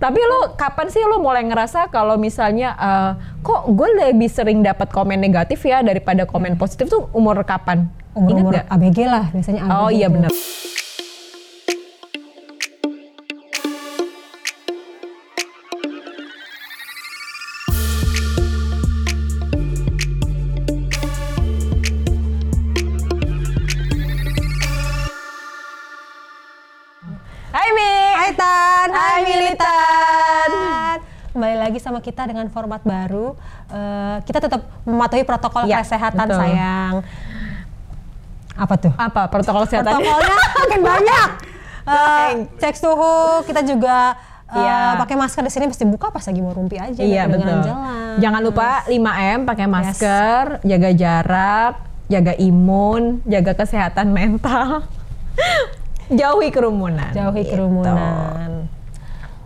Tapi lu kapan sih lu mulai ngerasa kalau misalnya eh, kok gue lebih sering dapat komen negatif ya daripada komen positif tuh umur kapan? Umur-umur? ABG lah biasanya ABG. Oh iya benar. Kita dengan format baru. Eh, kita tetap mematuhi protokol Ya, kesehatan betul. sayang. Apa tuh? Apa protokol kesehatan? Protokolnya makin banyak. Eh, cek suhu, kita juga eh, Iya. pakai masker di sini mesti buka pas lagi mau rumpi aja. Iya betul. jelas. Jangan lupa 5M pakai masker, jaga jarak, jaga imun, jaga kesehatan mental. Jauhi kerumunan. jauhi Gitu. kerumunan.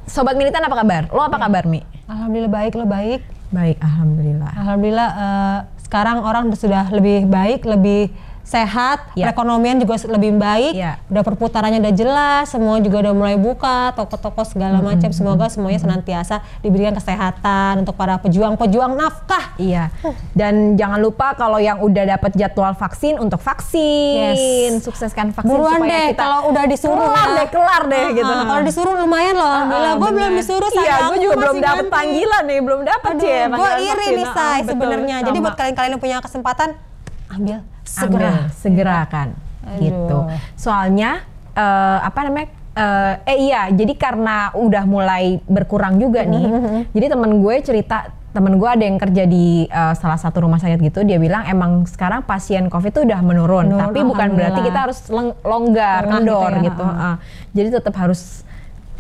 Sobat militan apa kabar? Lo apa kabar Mi? Alhamdulillah baik, lo baik. Baik, alhamdulillah. Alhamdulillah eh, sekarang orang sudah lebih baik, lebih sehat, Ya. perekonomian juga lebih baik, Ya. udah perputarannya udah jelas, semua juga udah mulai buka, toko-toko segala macam. Semoga semuanya senantiasa diberikan kesehatan untuk para pejuang-pejuang nafkah. Iya. Dan jangan lupa kalau yang udah dapat jadwal vaksin untuk vaksin, Yes. sukseskan vaksin Buruan supaya deh kita kalau udah disuruh kelar ya. deh, kelar deh Ah, gitu. ah, Kalau disuruh lumayan loh, alhamdulillah. Ah, gue belum disuruh Iya, sayang. gue juga belum dapat panggilan nih, belum dapat sih. gue panggilan iri nih betul, sebenarnya. Jadi sama. buat kalian-kalian yang punya kesempatan, ambil segera. Ambil, segera kan Aduh. gitu soalnya eh, apa namanya eh, eh iya jadi karena udah mulai berkurang juga nih jadi temen gue cerita temen gue ada yang kerja di eh, salah satu rumah sakit gitu dia bilang emang sekarang pasien covid itu udah menurun, Menurun, tapi bukan berarti kita harus longgar Lengah kendor gitu ya, gitu. Ah. jadi tetap harus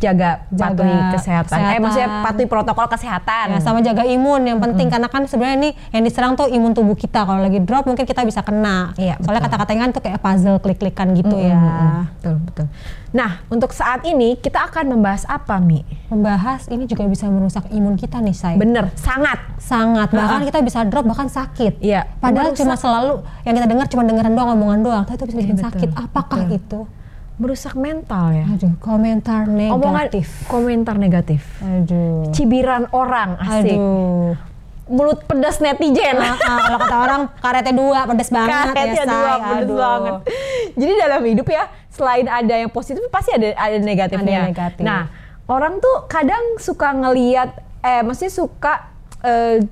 jaga, Jaga patuhi kesehatan. eh kesehatan. maksudnya patuhi protokol kesehatan Ya, sama jaga imun yang penting karena kan sebenarnya ini yang diserang tuh imun tubuh kita. Kalau lagi drop mungkin kita bisa kena. Iya, Soalnya kata-katanya kan tuh kayak puzzle klik-klikan gitu ya. Mm-mm, betul betul nah untuk saat ini kita akan membahas apa mi Membahas ini juga bisa merusak imun kita nih, Say. bener sangat Sangat bahkan kita bisa drop bahkan sakit. Iya, Padahal merusak. cuma selalu yang kita dengar cuma dengeran doang omongan doang, tapi itu bisa bikin Iya, betul, sakit. Apakah betul. itu? Merusak mental ya. Aduh, komentar Omongan negatif. komentar negatif. Aduh. Cibiran orang asik. Aduh. Mulut pedas netizen. Ah, ah, kalau kata orang karetnya dua pedes banget Karetnya ya, Say. dua pedes Aduh. banget. Jadi dalam hidup ya selain ada yang positif pasti ada ada negatifnya. Ada yang negatif. Nah, orang tuh kadang suka ngeliat eh maksudnya suka eh,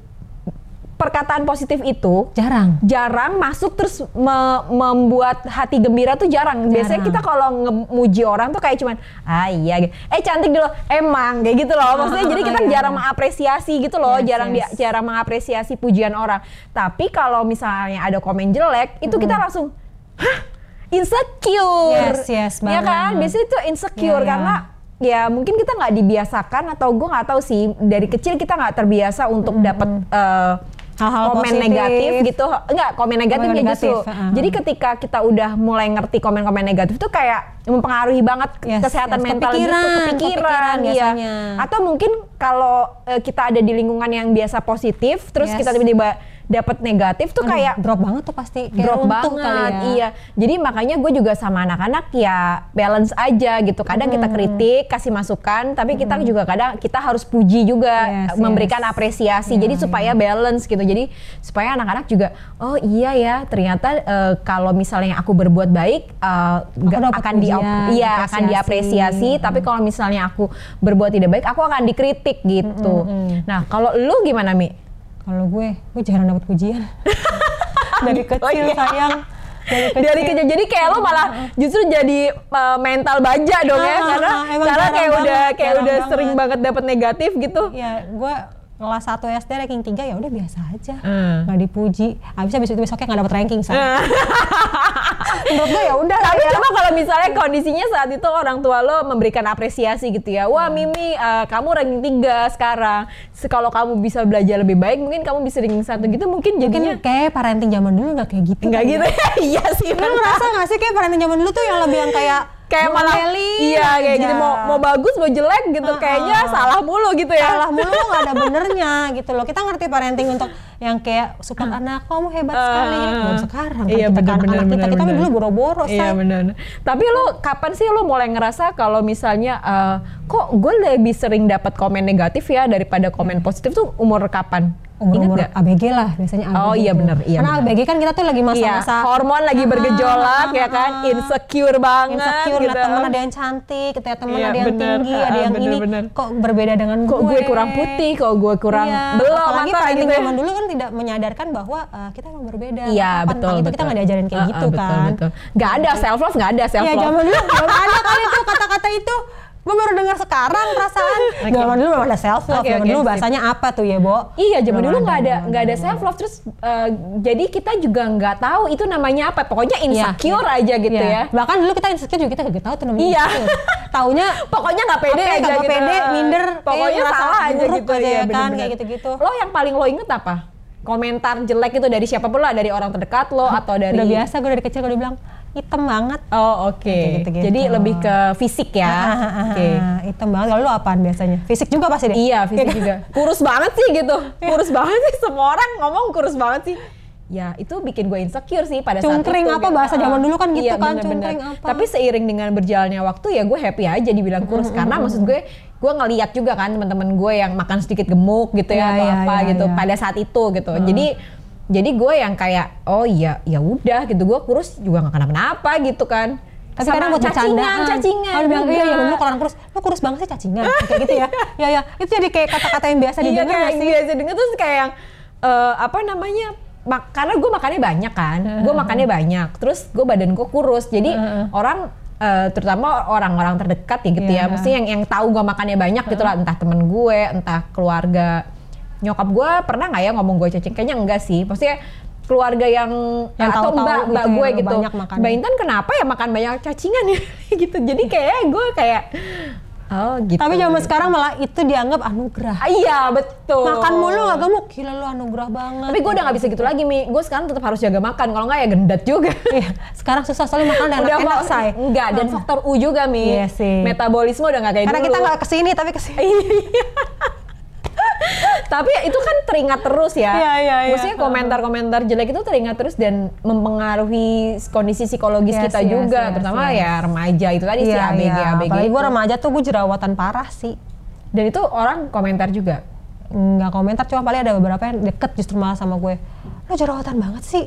perkataan positif itu Jarang. jarang masuk terus me- membuat hati gembira tuh jarang. Biasanya Jarang. kita kalau ngemuji orang tuh kayak cuman ah iya gitu. Eh cantik dulu. Emang kayak gitu loh. Maksudnya jadi kita Iya, jarang mengapresiasi gitu loh, Yes, jarang yes. dia jarang mengapresiasi pujian orang. Tapi kalau misalnya ada komen jelek, itu kita langsung hah insecure. Yes, yes, Ya kan? Biasanya itu insecure Iya, iya. karena ya mungkin kita nggak dibiasakan atau gue nggak tahu sih dari kecil kita nggak terbiasa untuk dapat eh, Hal-hal komen positif. negatif gitu enggak komen negatifnya negatif, justru heeh. jadi ketika kita udah mulai ngerti komen-komen negatif tuh kayak mempengaruhi banget Yes, kesehatan yes. mental gitu Kepikiran, kepikiran, kepikiran iya. biasanya. atau mungkin kalau eh, kita ada di lingkungan yang biasa positif terus Yes. kita tiba-tiba dapat negatif tuh Aduh, kayak drop banget tuh pasti. Kayak drop banget kali ya. iya. Jadi makanya gue juga sama anak-anak ya balance aja gitu. Kadang kita kritik kasih masukan tapi kita juga kadang kita harus puji juga Yes, memberikan yes. apresiasi. Jadi supaya balance gitu. Jadi supaya anak-anak juga oh iya ya ternyata eh, kalau misalnya aku berbuat baik ga- dapat akan di iya akan apresiasi. diapresiasi. Tapi kalau misalnya aku berbuat tidak baik aku akan dikritik gitu. Nah kalau lu gimana mi Kalau gue, gue jarang dapat pujian. Dari kecil iya. sayang. Dari kecil. dari kecil jadi kayak lo malah justru jadi uh, mental baja dong ya Ah, karena ah, karena kayak udah banget, kayak jarang udah banget. sering banget dapat negatif gitu Ya, gue kelas 1 SD ranking 3 ya udah biasa aja. Hmm. Nggak dipuji. Habis habis itu besoknya nggak dapat ranking, say. Menurut gue ya udah tapi ya. coba kalau misalnya kondisinya saat itu orang tua lo memberikan apresiasi gitu ya wah Mimi uh, kamu ranking 3 sekarang Se- kalau kamu bisa belajar lebih baik mungkin kamu bisa ranking satu gitu mungkin Mungkin jadinya kayak parenting zaman dulu nggak kayak gitu. enggak kali gitu ya. iya sih benar. ngerasa gak sih kayak parenting zaman dulu tuh yang lebih yang kayak kayak malah Ngomelin iya kayak aja. gitu mau mau bagus mau jelek gitu kayaknya salah mulu gitu ya salah mulu lo nggak ada benernya gitu loh kita ngerti parenting untuk yang kayak support anak kamu hebat sekali belum sekarang kan iya, kita bener, kan bener, anak kita bener, kita bener. dulu boro-boro Iya say. benar. Tapi lu kapan sih lu mulai ngerasa kalau misalnya eh, kok gue lebih sering dapat komen negatif ya daripada komen positif tuh umur kapan? Umur-umur? ABG lah biasanya ABG Oh, iya tuh. bener, iya karena bener. ABG kan kita tuh lagi Iya, masa-masa hormon lagi Ah, bergejolak ah, ya kan, ah. insecure banget insecure gitu. liat temen ada yang cantik liat temen Iya, ada yang bener. tinggi Ah, ada yang bener, ini bener. kok berbeda dengan Kok gue kurang putih, kok gue kurang Iya, belum apalagi parenting gitu ya. zaman dulu kan tidak menyadarkan bahwa uh, kita emang berbeda. Iya Kapan betul itu betul. kita nggak diajarin kayak Ah, gitu ah, betul, kan. Betul. Gak ada self love, gak ada self Iya love. zaman dulu belum ada kali itu kata-kata itu. Gue baru dengar sekarang perasaan. Zaman dulu memang ada self love. Zaman oke, dulu sip. bahasanya apa tuh ya, Bo? Iya, zaman Belum dulu nggak ada belum nggak ada self love terus eh, jadi kita juga nggak tahu itu namanya apa. Pokoknya insecure aja gitu Iya. ya. Bahkan dulu kita insecure juga kita gak tahu tuh namanya Iya. Taunya Pokoknya nggak pede aja kagak gitu. pede, minder, Pokoknya kayak ngerasa salah aja gitu aja ya kan, kayak gitu-gitu. Lo yang paling lo inget apa? Komentar jelek itu dari siapa pun lah, dari orang terdekat lo atau dari udah biasa gue dari kecil gue bilang hitam banget. Oh oke. Kayak gitu-gitu. Jadi lebih ke fisik ya. Ah, ah, ah, Oke. ah, hitam banget. Kalau lu apaan biasanya? Fisik juga pasti deh. Iya fisik juga. Kurus banget sih gitu. Kurus banget sih semua orang ngomong kurus banget sih. Ya itu bikin gue insecure sih pada saat itu. Cungkring apa gitu. bahasa zaman dulu kan gitu Iya, kan, cungkring apa. Tapi seiring dengan berjalannya waktu ya gue happy aja dibilang kurus karena maksud gue gue ngeliat juga kan teman-teman gue yang makan sedikit gemuk gitu ya Iya, atau iya, apa iya, gitu iya. pada saat itu gitu. Jadi jadi gue yang kayak oh iya ya udah gitu gue kurus juga nggak kenapa-napa gitu kan. Tapi Sama kadang buat cacingan, bercandaan. cacingan. Kalau bilang, iya, iya, lu kurang kurus. Lu kurus banget sih cacingan. Kayak gitu ya. Ya, ya. Itu jadi kayak kata-kata yang biasa iya didengar kayak nggak sih? biasa denger terus kayak yang eh, apa namanya mak- karena gue makannya banyak kan gue makannya banyak terus gue badan gue kurus jadi orang eh, terutama orang-orang terdekat ya gitu Iya. ya mesti yang yang tahu gue makannya banyak gitu lah entah temen gue entah keluarga nyokap gue pernah nggak ya ngomong gue cacing kayaknya enggak sih maksudnya keluarga yang, Yang atau mbak gitu mbak ya, gue gitu banyak makannya. mbak Intan kenapa ya makan banyak cacingan ya gitu jadi kayak gue kayak oh gitu Tapi zaman sekarang malah itu dianggap anugerah. Ah, iya betul Makan mulu gak gemuk. Gila lu anugerah banget. tapi gue udah gak bisa gitu lagi Mi gue sekarang tetap harus jaga makan kalau nggak ya gendat juga Iya, sekarang susah soalnya makan udah enak-enak, fa- say. enggak dan faktor U juga Mi Iya sih. metabolisme udah gak kayak Karena dulu kita nggak ke sini tapi ke sini. tapi itu kan teringat terus ya Iya, iya, iya. maksudnya komentar-komentar jelek itu teringat terus dan mempengaruhi kondisi psikologis Yes, kita yes, juga yes, terutama yes. ya remaja itu tadi sih Iya, ABG iya. ABG Apalagi gue remaja tuh gue jerawatan parah sih. dan itu orang komentar juga nggak komentar cuma paling ada beberapa yang deket justru malah sama gue lo jerawatan banget sih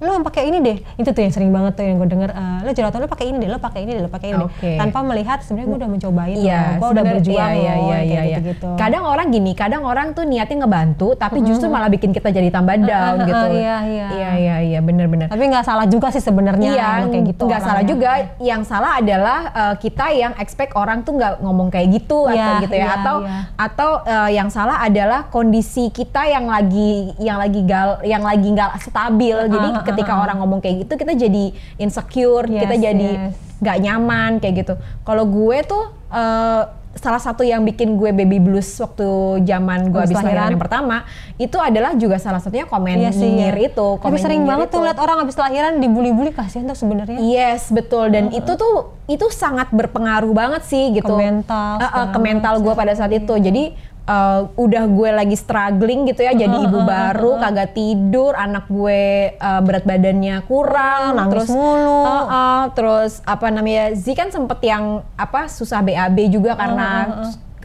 lo yang pakai ini deh itu tuh yang sering banget tuh yang gue denger eh, lo jerawatan lo pakai ini deh lo pakai ini deh lo pakai ini Oke. deh tanpa melihat sebenarnya gue udah mencobain loh gue udah berjuang iya, iya, iya, gitu-gitu Kadang orang gini, kadang orang tuh niatnya ngebantu, tapi justru malah bikin kita jadi tambah down ah, gitu. ah, iya, iya. iya, iya, iya, bener-bener. tapi nggak salah juga sih sebenarnya Iya, kayak gitu nggak salah juga. Yang salah adalah eh, kita yang expect orang tuh nggak ngomong kayak gitu atau Iya, gitu ya, iya, atau iya. atau eh, yang salah adalah kondisi kita yang lagi yang lagi gal yang lagi nggak stabil. Jadi ah, ah, ketika orang ngomong kayak gitu, kita jadi insecure, Yes, kita jadi yes. nggak nyaman kayak gitu. Kalau gue tuh eh, salah satu yang bikin gue baby blues waktu zaman gue Habis lahiran yang pertama itu adalah juga salah satunya komen Iya sih, nyinyir iya. itu. tapi komen sering nyinyir banget itu. tuh lihat orang habis lahiran dibully-bully kasihan tuh sebenarnya Yes, betul. Dan itu tuh itu sangat berpengaruh banget sih gitu. Ke mental, segala ke mental gue pada saat itu. Jadi eh, udah gue lagi struggling gitu ya, jadi ibu baru, kagak tidur, anak gue eh, berat badannya kurang, Nangis terus mulu. eh, eh, terus apa namanya? Z kan sempet yang apa susah BAB juga karena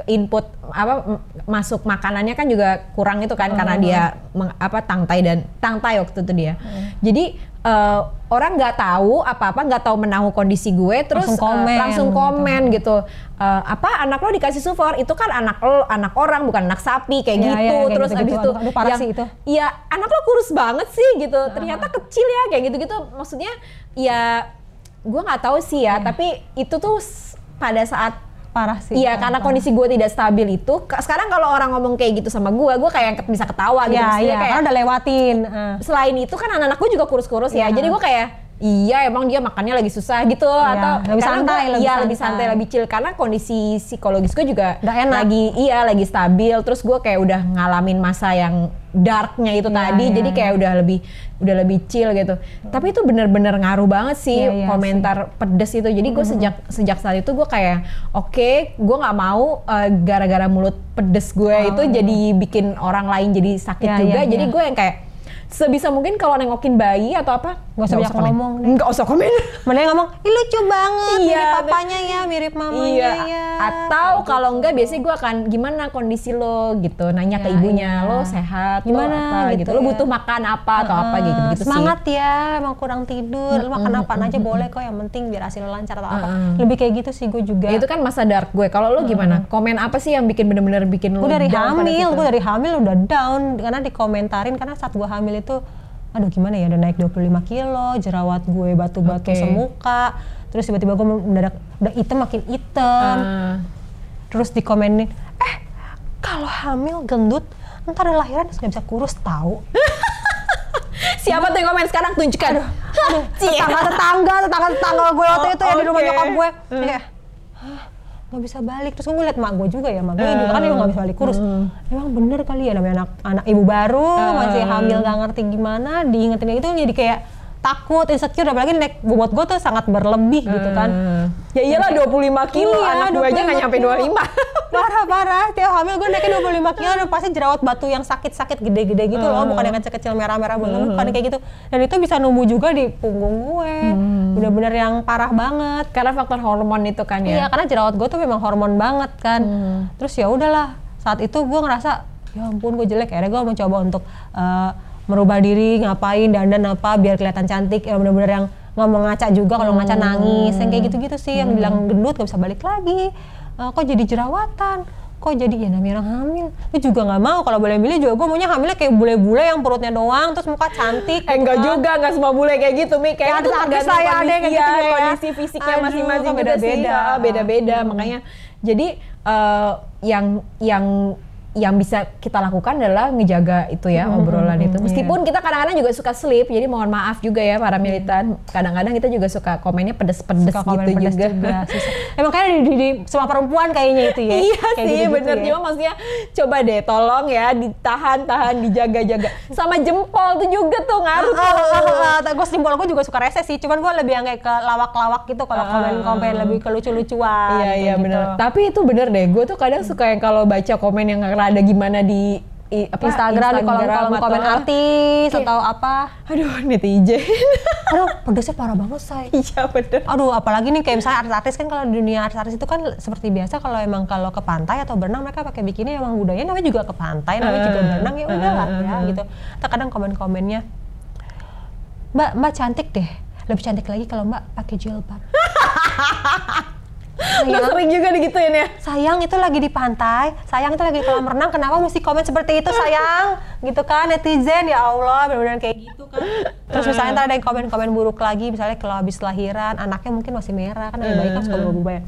input apa masuk makanannya kan juga kurang itu kan karena dia meng- apa tangtai dan tangtai waktu itu dia. Jadi eh, orang nggak tahu apa-apa nggak tahu menahu kondisi gue terus Langsung eh, komen langsung gitu. komen gitu. Eh, apa anak lo dikasih support itu kan anak lo anak orang bukan anak sapi kayak Iya, gitu iya, kayak terus gitu-gitu. abis itu Aduh, parah yang sih itu. iya anak lo kurus banget sih gitu ternyata kecil ya kayak gitu-gitu maksudnya ya gue nggak tahu sih ya tapi itu tuh pada saat parah sih Iya, karena parah. kondisi gue tidak stabil itu. Sekarang kalau orang ngomong kayak gitu sama gue, gue kayak bisa ketawa gitu. Iya, iya, kayak, karena udah lewatin. eh. selain itu kan anak-anak gue juga kurus-kurus ya. Iya. Jadi gue kayak iya emang dia makannya lagi susah gitu atau lebih santai, gua- lebih iya lebih santai. santai lebih chill karena kondisi psikologis gue juga enak. lagi iya lagi stabil terus gue kayak udah ngalamin masa yang darknya itu Iya, tadi iya, jadi kayak udah lebih udah lebih chill gitu. Tapi itu bener-bener ngaruh banget sih Iya, iya komentar pedes itu. Jadi gue sejak sejak saat itu gue kayak oke gue nggak mau eh, gara-gara mulut pedes gue itu jadi bikin orang lain jadi sakit Iya, juga. iya, jadi iya. gue yang kayak sebisa mungkin kalau nengokin bayi atau apa Nggak usah banyak komen. ngomong nggak usah komen Mana yang ngomong, Ih, lucu banget, Iya, mirip papanya ya, mirip mamanya Iya. ya. Atau kalau gitu. enggak biasanya gue akan gimana kondisi lo gitu, nanya ke Ya, ibunya iya. lo sehat, Gimana lo apa gitu, gitu lo ya. butuh makan apa atau apa gitu gitu semangat ya emang kurang tidur lu makan apaan aja boleh kok yang penting biar hasil lancar atau apa lebih kayak gitu sih gue juga sih. Itu kan masa dark gue. Kalau lo gimana? Komen apa sih yang bikin bener-bener bikin lo gue dari hamil gue dari hamil udah down karena dikomentarin karena saat gue hamil itu aduh gimana ya udah naik 25 kilo jerawat gue batu-batu Oke. semuka terus tiba-tiba gue mendadak udah hitam makin hitam Ah. terus dikomenin eh kalau hamil gendut ntar ada lahiran nggak bisa kurus tahu Siapa tuh yang komen sekarang tunjukkan? aduh Cie. tetangga tetangga tetangga tetangga gue waktu itu yang di rumah nyokap gue kayak "Hah, nggak bisa balik. Terus gue ngeliat mak gue juga ya mak gue juga kan emang nggak bisa balik. Kurus. emang bener kali ya namanya anak anak ibu baru masih hamil nggak ngerti gimana diingetin gitu jadi kayak takut insecure apalagi naik bobot gue tuh sangat berlebih gitu kan. Ya iyalah 25 kilo, Iya, anak gue aja nggak 25 nyampe kilo. 25. parah parah. Tiap hamil gue naiknya 25 kilo dan pasti jerawat batu yang sakit-sakit gede-gede gitu loh. Bukan yang kecil-kecil merah-merah banget bukan kayak gitu. Dan itu bisa numbuh juga di punggung gue. Bener-bener yang parah banget. Karena faktor hormon itu kan Iya, ya. karena jerawat gue tuh memang hormon banget kan. Terus ya udahlah, saat itu gue ngerasa ya ampun gue jelek. Akhirnya gue mencoba untuk eh, merubah diri, ngapain, dandan apa biar kelihatan cantik. Ya bener-bener yang nggak mau ngaca juga, kalau ngaca nangis, yang kayak gitu-gitu sih. Yang bilang gendut gak bisa balik lagi. Eh, kok jadi jerawatan? Kok jadi ya namanya orang hamil? Gue juga nggak mau. Kalau boleh milih juga gue maunya hamilnya kayak bule-bule yang perutnya doang, terus muka cantik. Eh gitu enggak kan. juga, enggak semua bule kayak gitu, Mi. Ya, Kayak itu artis-artis tergantung lah ya, ada yang gitu ya, ya. kondisi fisiknya masing-masing beda beda beda-beda. beda-beda. Makanya jadi eh, yang yang yang bisa kita lakukan adalah ngejaga itu ya obrolan itu. Meskipun kita kadang-kadang juga suka sleep, jadi mohon maaf juga ya para militan. Kadang-kadang kita juga suka komennya pedes-pedes suka komen gitu pedas juga. juga. Emang kayaknya di, di, di semua perempuan kayaknya itu ya. iya Kayak sih gitu-gitu bener ya. cuma maksudnya coba deh tolong ya ditahan tahan dijaga-jaga sama jempol tuh juga tuh ngaruh Ah, ah, ah, ah, gue simbol gue juga suka rese sih, cuman gue lebih yang kayak ke lawak-lawak gitu kalau komen-komen lebih ke lucu-lucuan. Iya iya gitu. bener. Tapi itu bener deh. Gue tuh kadang suka yang kalau baca komen yang rada gimana di i- apa, Instagram, di kolom-kolom komen artis Kayak- atau apa. Aduh netizen. Aduh, pedesnya parah banget, say. Iya bener. Aduh, apalagi nih kayak misalnya artis-artis kan kalau di dunia artis-artis itu kan seperti biasa kalau emang kalau ke pantai atau berenang mereka pakai bikini emang budaya namanya juga ke pantai, namanya juga berenang ya udahlah ya gitu. Terkadang komen-komennya Mbak, Mbak cantik deh. Lebih cantik lagi kalau Mbak pakai jilbab. Lo sayang, sering juga digituin ya. sayang itu lagi di pantai, sayang itu lagi di kolam renang, kenapa mesti komen seperti itu sayang? Gitu kan netizen ya Allah, benar-benar kayak gitu kan. Terus misalnya ntar ada yang komen-komen buruk lagi, misalnya kalau habis lahiran, anaknya mungkin masih merah kan, yang bayi kan suka berubah ya.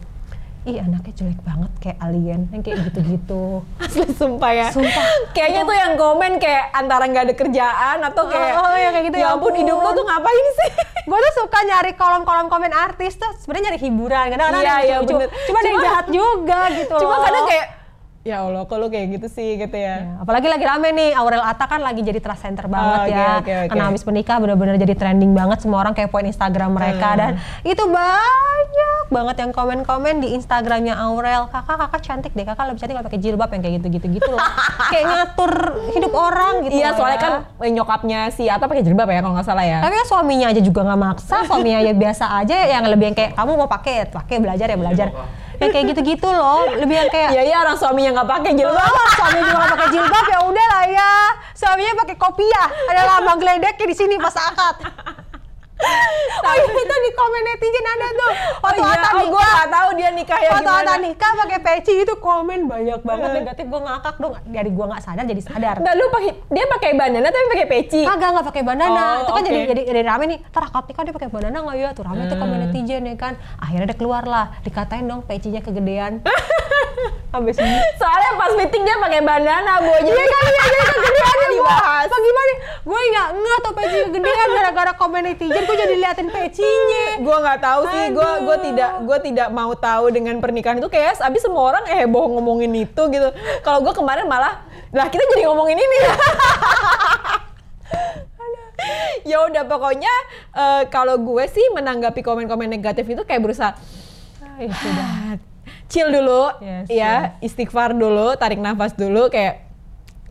Ih anaknya jelek banget kayak alien, yang kayak gitu-gitu. Asli sumpah ya. Sumpah. Kayaknya tuh yang komen kayak antara nggak ada kerjaan atau kayak Oh, ya kayak gitu, ya ya ampun hidup lo ampun." tuh ngapain sih? gue tuh suka nyari kolom-kolom komen artis tuh sebenarnya nyari hiburan. Kadang-kadang Iya, ada iya, lucu cuma ada yang jahat juga gitu Cuma loh. kadang kayak ya Allah kok lo kayak gitu sih gitu ya. Ya, apalagi lagi rame nih Aurel Atta kan lagi jadi trust center banget Oh, ya oke, oke. karena habis menikah benar-benar jadi trending banget semua orang kepoin Instagram mereka Hmm. dan itu banyak banget yang komen-komen di Instagramnya Aurel kakak kakak cantik deh kakak lebih cantik kalau pakai jilbab yang kayak gitu-gitu gitu loh kayak ngatur hidup orang gitu Iya loh soalnya ya. kan eh, nyokapnya si Ata pakai jilbab ya kalau nggak salah ya. tapi kan suaminya aja juga nggak maksa suaminya ya biasa aja yang lebih yang kayak kamu mau pakai pakai belajar ya belajar yang kayak gitu-gitu loh lebih yang kayak Iya iya orang suaminya nggak pakai jilbab. Oh, suami juga nggak pakai jilbab ya udah lah ya. Suaminya pakai kopiah. Ada lambang geledeknya di sini pas akad. Oh iya itu di komen netizen ada tuh. Waktu oh, iya. Oh, gue tahu dia nikah ya Waktu gimana. Nikah pakai peci itu komen banyak banget negatif. Gue ngakak dong. Dari gue nggak sadar jadi sadar. Nggak lu pakai dia pakai bandana tapi pakai peci. Kagak nggak pakai bandana. Oh, itu kan oke. jadi jadi jadi rame nih. Ntar akad nikah dia pakai bandana nggak ya? Tuh rame tuh komen netizen ya kan. Akhirnya dia keluar lah. Dikatain dong pecinya kegedean. Sampai sini. Soalnya pas meeting dia pakai bandana, bu. Jadi Iya kan iya jadi kegedean ya gua. dibahas. Tau peci gedean gara-gara komen netizen gue jadi liatin pecinya. Gue nggak tahu sih gue gue tidak gue tidak mau tahu dengan pernikahan itu. Kayak abis semua orang eh bohong ngomongin itu gitu. Kalau gue kemarin malah lah kita jadi ngomongin ini. Ya udah pokoknya eh, kalau gue sih menanggapi komen-komen negatif itu kayak berusaha Ah, ya sudah. Ah, chill dulu Yes, ya istighfar dulu tarik nafas dulu kayak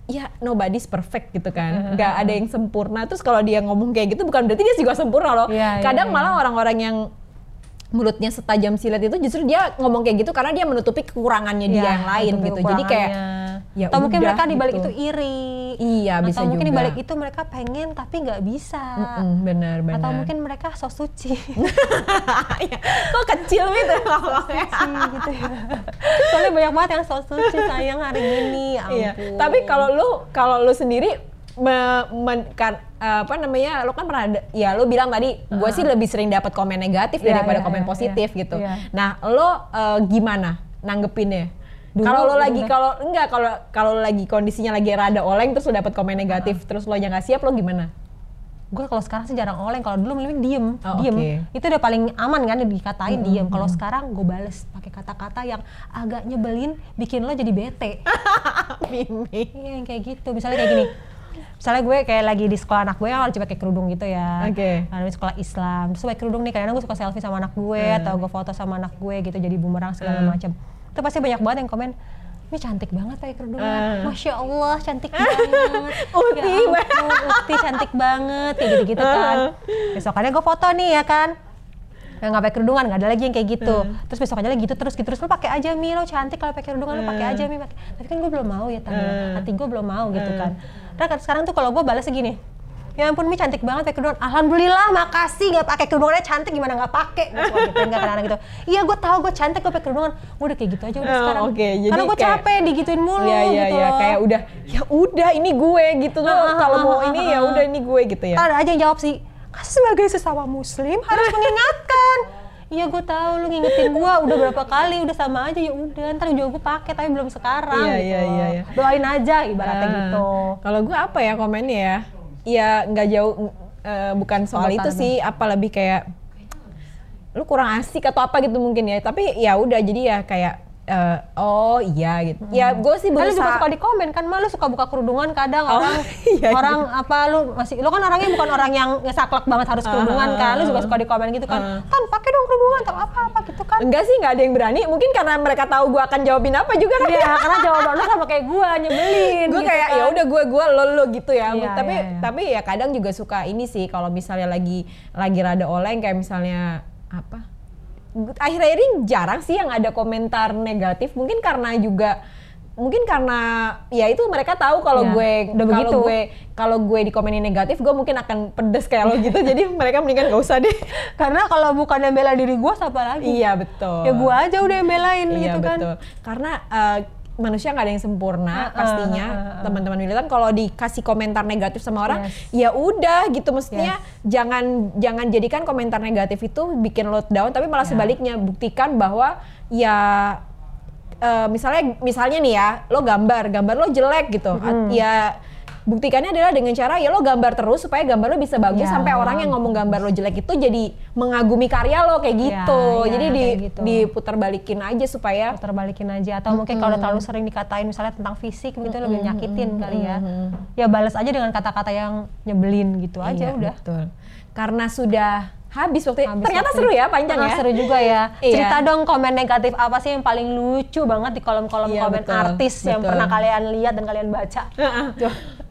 ya nobody's perfect gitu kan. Nggak ada yang sempurna. Terus kalau dia ngomong kayak gitu bukan berarti dia juga sempurna loh. Iya, iya, kadang iya. malah orang-orang yang mulutnya setajam silet itu justru dia ngomong kayak gitu karena dia menutupi kekurangannya dia Iya, yang lain itu gitu. Jadi kayak ya atau mungkin udah mereka di balik gitu. itu iri Iya, bisa atau mungkin juga. balik itu mereka pengen tapi nggak bisa benar benar atau mungkin mereka so suci Ya, kok kecil gitu ngomongnya suci gitu ya soalnya banyak banget yang so suci sayang hari ini ya Iya. ampun Tapi kalau lu kalau lu sendiri me- men- kan, apa namanya lu kan pernah ada, ya lu bilang tadi gue sih lebih sering dapat komen negatif Iya, daripada iya, komen iya, positif iya. gitu. Iya. Nah, lo eh, gimana nanggepinnya? Kalau lo gitu lagi kan. kalau enggak kalau kalau lagi kondisinya lagi rada oleng terus lo dapat komen negatif terus lo yang nggak siap lo gimana? gue kalau sekarang sih jarang oleng kalau dulu mending diem Oh, diem oke. itu udah paling aman kan dikatain diem kalau sekarang gue bales pakai kata-kata yang agak nyebelin bikin lo jadi bete Mimi. iya yang kayak gitu misalnya kayak gini misalnya gue kayak lagi di sekolah anak gue harus pakai kerudung gitu ya Oke. Karena di sekolah Islam terus pakai kerudung nih kadang gue suka selfie sama anak gue Hmm. atau gue foto sama anak gue gitu jadi bumerang segala macam itu pasti banyak banget yang komen ini cantik banget pakai kerudungan, Hmm. masya Allah cantik banget, Uti ya ampun, Uti cantik banget, kayak gitu-gitu kan. Besokannya gue foto nih ya kan, yang nggak pakai kerudungan nggak ada lagi yang kayak gitu. Terus besokannya lagi gitu terus gitu terus lo pakai aja mi lo cantik kalau pakai kerudungan lo pakai aja mi. Tapi kan gue belum mau ya tanya hati gue belum mau gitu kan. Nah kan sekarang tuh kalau gue balas segini ya ampun mi cantik banget pakai kerudungan alhamdulillah makasih nggak pakai kerudungannya cantik gimana nggak pakai gitu kadang gitu iya gue tahu gue cantik gue pakai kerudungan gue udah kayak gitu aja udah Oh, sekarang oke, jadi karena gue capek digituin mulu Iya iya gitu iya kayak udah ya udah ini gue gitu loh. Ah, ah, Kalau ah, mau ah, ini ya ah. udah ini gue gitu ya. Ada aja yang jawab sih, "Kan sebagai sesama muslim harus mengingatkan. Iya gue tahu lu ngingetin gue udah berapa kali udah sama aja ya udah ntar juga gue pakai tapi belum sekarang Iya, gitu. iya, iya, iya. Doain aja ibaratnya Ah, gitu. Kalau gue apa ya komennya ya? Ya nggak jauh eh, bukan soal itu sih, apa lebih kayak lu kurang asik atau apa gitu mungkin ya. Tapi ya udah jadi ya kayak eh, oh iya gitu. Ya gue sih Kan lu juga berusaha suka di komen kan, malu suka buka kerudungan kadang Oh, orang iya, iya. orang apa lu masih lu kan orangnya bukan orang yang ngesaklek banget harus kerudungan kan, lu juga ah. suka di komen gitu kan. Ah. Kan pakai dong kerudungan atau apa-apa gitu kan. Enggak sih, nggak ada yang berani. Mungkin karena mereka tahu gue akan jawabin apa juga kan. Iya, karena jawaban lu sama kayak gue nyebelin. gue gitu kayak kan. ya udah gue gue lo lo gitu ya Iya, tapi iya, iya. tapi ya kadang juga suka ini sih kalau misalnya lagi lagi rada oleng kayak misalnya apa akhir-akhir ini jarang sih yang ada komentar negatif mungkin karena juga mungkin karena ya itu mereka tahu kalau Iya, gue udah kalau begitu. gue kalau gue dikomenin negatif gue mungkin akan pedes kayak lo gitu jadi mereka mendingan gak usah deh Karena kalau bukan yang bela diri gue siapa lagi? iya betul Ya gue aja udah yang belain iya gitu kan. betul karena eh, manusia nggak ada yang sempurna pastinya ah, ah, ah. teman-teman militan kalau dikasih komentar negatif sama orang Yes. ya udah gitu mestinya jangan jangan jadikan komentar negatif itu bikin lo down tapi malah Ya. sebaliknya buktikan bahwa ya eh, misalnya misalnya nih ya lo gambar gambar lo jelek gitu At- ya buktikannya adalah dengan cara ya lo gambar terus supaya gambar lo bisa bagus Ya. sampai orang yang ngomong gambar lo jelek itu jadi mengagumi karya lo kayak Ya, gitu ya, jadi di gitu. diputar balikin aja supaya Putar balikin aja atau mungkin kalau terlalu sering dikatain misalnya tentang fisik begitu lebih nyakitin kali ya. Ya balas aja dengan kata-kata yang nyebelin gitu aja Iya, udah. betul. Karena sudah habis waktu Habis ternyata waktu seru ya panjang ya. Seru juga ya. Iya. Cerita dong komen negatif apa sih yang paling lucu banget di kolom-kolom Iya, komen betul, artis yang betul. pernah kalian lihat dan kalian baca.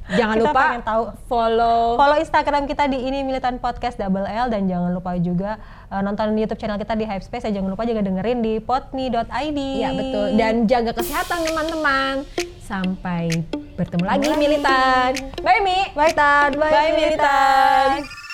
Jangan Kita lupa pengen tahu. follow Follow Instagram kita di ini militan podcast double L dan jangan lupa juga uh, nonton YouTube channel kita di Hypespace dan jangan lupa juga dengerin di potme.id. Iya betul dan jaga kesehatan teman-teman. Sampai bertemu lagi militan. Bye Mi. Bye Tan, bye, Bye militan.